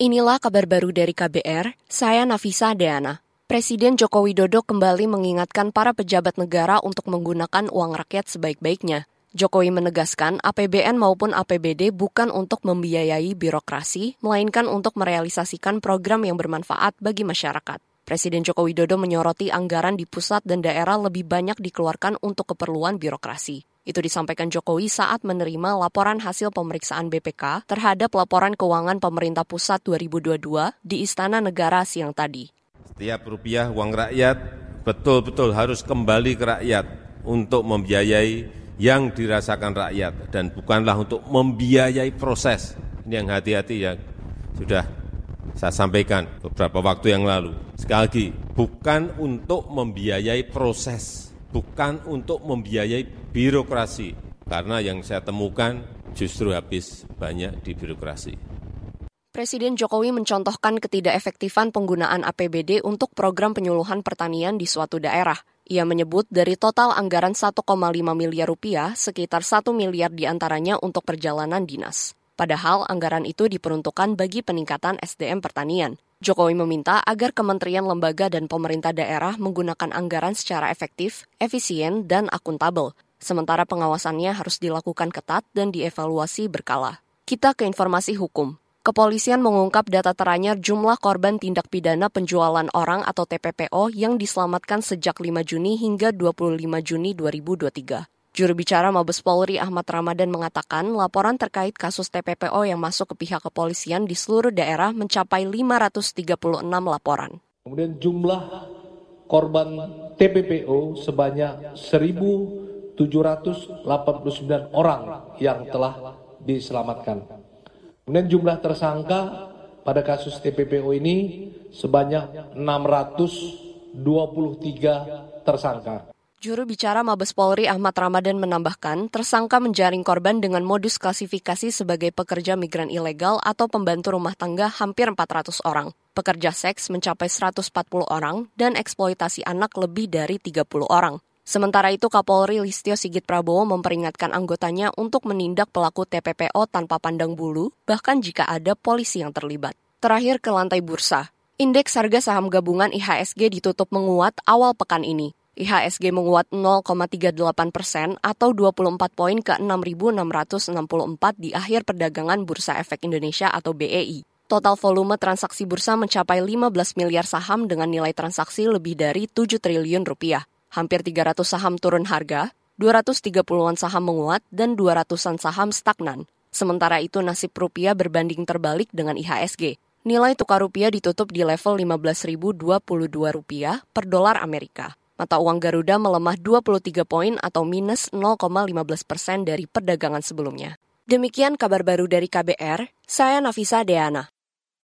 Inilah kabar baru dari KBR, saya Nafisa Deana. Presiden Joko Widodo kembali mengingatkan para pejabat negara untuk menggunakan uang rakyat sebaik-baiknya. Jokowi menegaskan APBN maupun APBD bukan untuk membiayai birokrasi, melainkan untuk merealisasikan program yang bermanfaat bagi masyarakat. Presiden Joko Widodo menyoroti anggaran di pusat dan daerah lebih banyak dikeluarkan untuk keperluan birokrasi. Itu disampaikan Jokowi saat menerima laporan hasil pemeriksaan BPK terhadap laporan keuangan pemerintah pusat 2022 di Istana Negara siang tadi. Setiap rupiah uang rakyat betul-betul harus kembali ke rakyat untuk membiayai yang dirasakan rakyat dan bukanlah untuk membiayai proses. Ini yang hati-hati ya sudah saya sampaikan beberapa waktu yang lalu. Sekali lagi, bukan untuk membiayai proses bukan untuk membiayai birokrasi, karena yang saya temukan justru habis banyak di birokrasi. Presiden Jokowi mencontohkan ketidakefektifan penggunaan APBD untuk program penyuluhan pertanian di suatu daerah. Ia menyebut dari total anggaran 1,5 miliar rupiah, sekitar 1 miliar di antaranya untuk perjalanan dinas. Padahal anggaran itu diperuntukkan bagi peningkatan SDM pertanian. Jokowi meminta agar kementerian lembaga dan pemerintah daerah menggunakan anggaran secara efektif, efisien, dan akuntabel, sementara pengawasannya harus dilakukan ketat dan dievaluasi berkala. Kita ke informasi hukum. Kepolisian mengungkap data teranyar jumlah korban tindak pidana penjualan orang atau TPPO yang diselamatkan sejak 5 Juni hingga 25 Juni 2023. Juru bicara Mabes Polri Ahmad Ramadan mengatakan laporan terkait kasus TPPO yang masuk ke pihak kepolisian di seluruh daerah mencapai 536 laporan. Kemudian jumlah korban TPPO sebanyak 1.789 orang yang telah diselamatkan. Kemudian jumlah tersangka pada kasus TPPO ini sebanyak 623 tersangka. Juru bicara Mabes Polri Ahmad Ramadan menambahkan, tersangka menjaring korban dengan modus klasifikasi sebagai pekerja migran ilegal atau pembantu rumah tangga hampir 400 orang, pekerja seks mencapai 140 orang, dan eksploitasi anak lebih dari 30 orang. Sementara itu, Kapolri Listio Sigit Prabowo memperingatkan anggotanya untuk menindak pelaku TPPO tanpa pandang bulu, bahkan jika ada polisi yang terlibat. Terakhir ke lantai bursa. Indeks harga saham gabungan IHSG ditutup menguat awal pekan ini. IHSG menguat 0,38 persen atau 24 poin ke 6.664 di akhir perdagangan Bursa Efek Indonesia atau BEI. Total volume transaksi bursa mencapai 15 miliar saham dengan nilai transaksi lebih dari 7 triliun rupiah. Hampir 300 saham turun harga, 230-an saham menguat, dan 200-an saham stagnan. Sementara itu nasib rupiah berbanding terbalik dengan IHSG. Nilai tukar rupiah ditutup di level 15.022 rupiah per dolar Amerika. Mata uang Garuda melemah 23 poin atau minus 0,15 persen dari perdagangan sebelumnya. Demikian kabar baru dari KBR, saya Nafisa Deana.